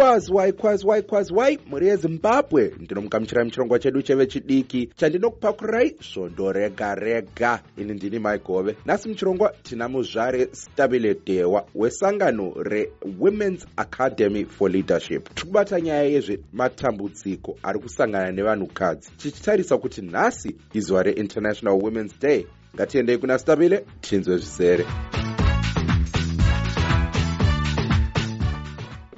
kwazi wai kwazi wai kwazi wai mhuri yezimbabwe ndinomugamuchirai muchirongwa chedu chevechidiki chandinokupakurai svondo rega rega. Ini ndini maigove nhasi muchirongwa tina muzvare stabile dewa wesangano rewomens academy for leadership. Tiri kubata nyaya yezvematambudziko ari kusangana nevanhukadzi. Tichitarisa kuti nhasi izuva reinternational womens day ngatiendei kuna stabile tinzwe zvizere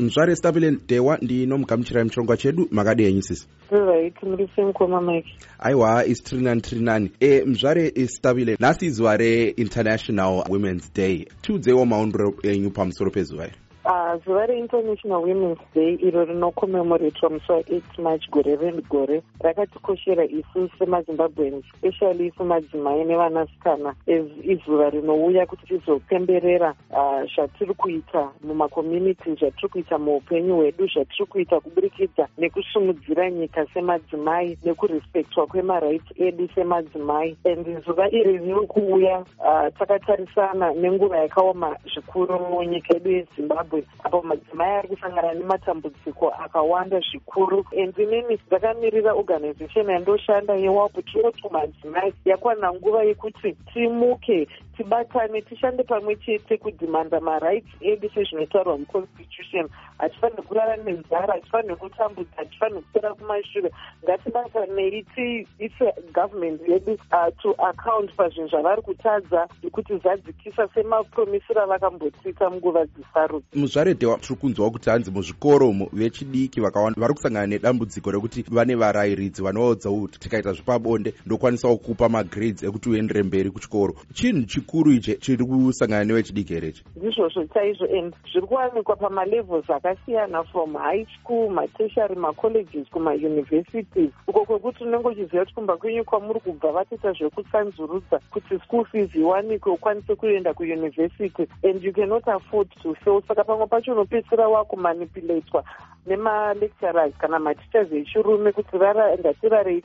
mzvare stabile dewa ndinomugamuchirai muchirongwa chedu makadi henyu sisi. Right muri semukoma mike aiwa isi tiri nani tiri nani e mzvare stabile nhasi izuva reinternational women's day. Tiudzeiwo maonero enyu pamusoro pezuva iri zuva reinternational women's day iro rinokomemoretwa musi wa8 march gore regore rakatikoshera isu semazimbabweans especially isu madzimai nevanasikana izuva rinouya kuti tizopemberera ah, zvatiri kuita mumakommunity zvatiri kuita muupenyu hwedu zvatiri kuita kuburikidza nekusumudzira nyika semadzimai nekurespektwa kwemarights edu semadzimai. And zuva iri riri kuuya ah, takatarisana nenguva yakaoma zvikuru munyika yedu yezimbabwe. zimbabwe apo madzimai ari kusangana nematambudziko akawanda zvikuru. And inini ndakamirira organization yandoshanda yewap tinoti madzimai yakwana nguva yekuti timuke tibatane tishande pamwe chete kudhimanda marights edu sezvinotaurwa muconstitution. Hatifaniri kurara nenzara hatifaniri kutambudza hatifaniri kupera kumashure. Ngatibatanei tiise government yedu uh, to account pazvinhu zvavari kutadza kuti zadzikisa semapromisiro avakambotsika munguva dzisaru dewa tiri kunzwawo kuti hanzi muzvikoro umo vechidiki vakawanda vari kusangana nedambudziko rekuti vane varayiridzi vanoudza kuti tikaita zvepabonde ndokwanisawo kupa magrades ekuti uendere mberi kuchikoro. Chinhu chikuru ichi chiri kusangana nevechidiki here ichi? Ndizvozvo chaizvo and zviri kuwanikwa pamalevels akasiyana from high school matertiary macolleges kumauniversities. Uko kwekuti unenge uchiziva kuti kumba kwenyu kwamuri kubva vatoita zvekutsanzurudza kuti school fees iwanikwe ukwanise kuenda kuuniversity. And you cannot afford to fail. Saka pamwe pacho unopedzisira wakumanipulatwa nemalecturers kana matichers echirume kuti rara ngatirarei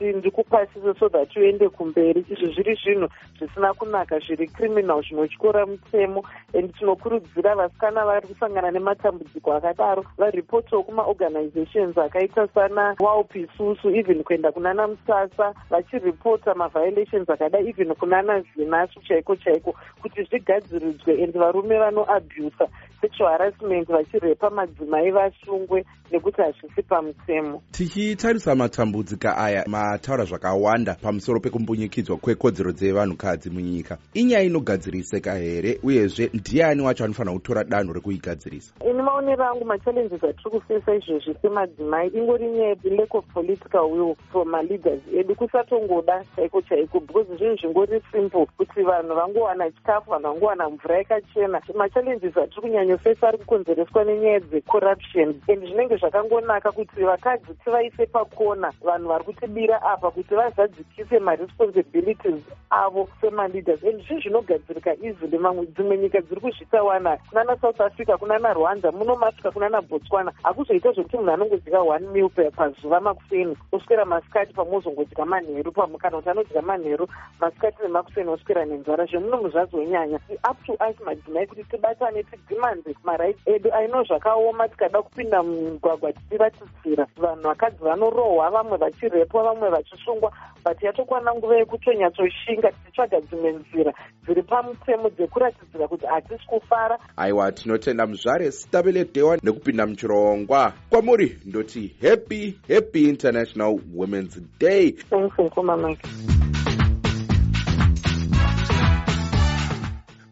tese ndikupasise so that uende kumberi. Izvi zviri zvinhu zvisina kunaka zviri criminal zvinotyora mutemo. And tinokurudzira vasikana vari kusangana nematambudziko akadaro varipotiwo kumaorganizations akaita sana walp isusu even kuenda kunana musasa vachiripota maviolations akadai even kunana zinasu chaiko chaiko kuti zvigadziridzwe and varume vanoabusa sexual harassment vachirepa madzimai vasungwe nekuti hazvisi pamutemo. Tichitarisa matambudziko aya mataura zvakawanda pamusoro pekumbunyikidzwa kwekodzero dzevanhukadzi munyika. Inyaya inogadziriseka here uyezve ndiani wacho anofanira kutora danho rekuigadzirisa? Ini maonero angu machallenges atiri kufesa izvezvi semadzimai. Ingori nyaya lack of political will from maleaders edu kusatongoda chaiko chaiko because zvinhu zvingori simple. Kuti vanhu vangowana chikafu vanhu vangowana mvura yakachena. Machallenges atiri kunyanyofesa ari kukonzereswa nenyaya dzecorruption. And zvinenge zvakangonaka kuti vakadzi tivaise pakona vanhu vari kutibira apa kuti vazadzikise maresponsibilities avo semaleaders. And zvinhu zvinogadzirika easily mamwe dzimwe nyika dziri kuzvitawana kunana south africa kunana rwanda munomasvika kunana botswana hakuzoita zvokuti munhu anongodya one mil pazuva makuseni oswera masikati pamwe ozongodya manheru kana kuti anodya manheru masikati nemakuseni oswera nenzara zvemunomu zvazonyanya up to us madzimai kuti tibatane tidhimanze marights edu. Aino zvakaoma tikada kupinda mugwagwa tichiratidzira vanhu vakadzi vanorohwa vamwe vachirepwa vamwe vachisungwa but yatokwana nguva yekutonyatsotshinga tichitsvaga dzimwe nzira dziri pamutemo dzekuratidzira kuti hatisi kufara. Aiwa tinotenda muzvare stabile dewa nekupinda muchirongwa. Kwamuri ndoti happy happy international women's day. Thanks nkomamike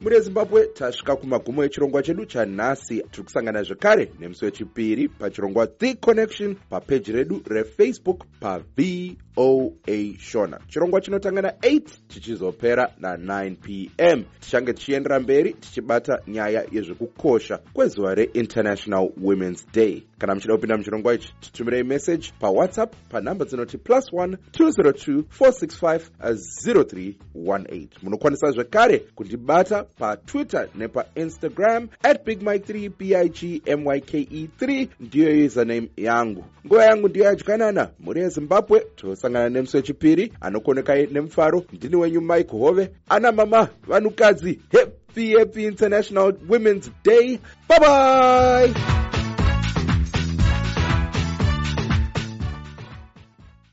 muri yezimbabwe tasvika kumagumo echirongwa chedu chanhasi. Tiri kusangana zvekare nemusi wechipiri pachirongwa the connection papeji redu refacebook pavoa shona. Chirongwa chinotanga na8 chichizopera na9 p m. Tichange tichiendera mberi tichibata nyaya yezvekukosha kwezuva reinternational women's day. Kana muchida kupinda muchirongwa ichi titumirei meseji pawhatsapp panhamba dzinoti plus 1 202 465 0318 munokwanisa zvekare kundibata patwitter nepainstagram at bigmike 3 bigmyke 3 ndiyo username yangu. Nguva yangu ndiyo yadyanana mhuri yezimbabwe tosangana nemusi wechipiri anokonekai nemufaro ndini wenyu mike hove ana mama vanhukadzi happy happy international women's day. Bye bye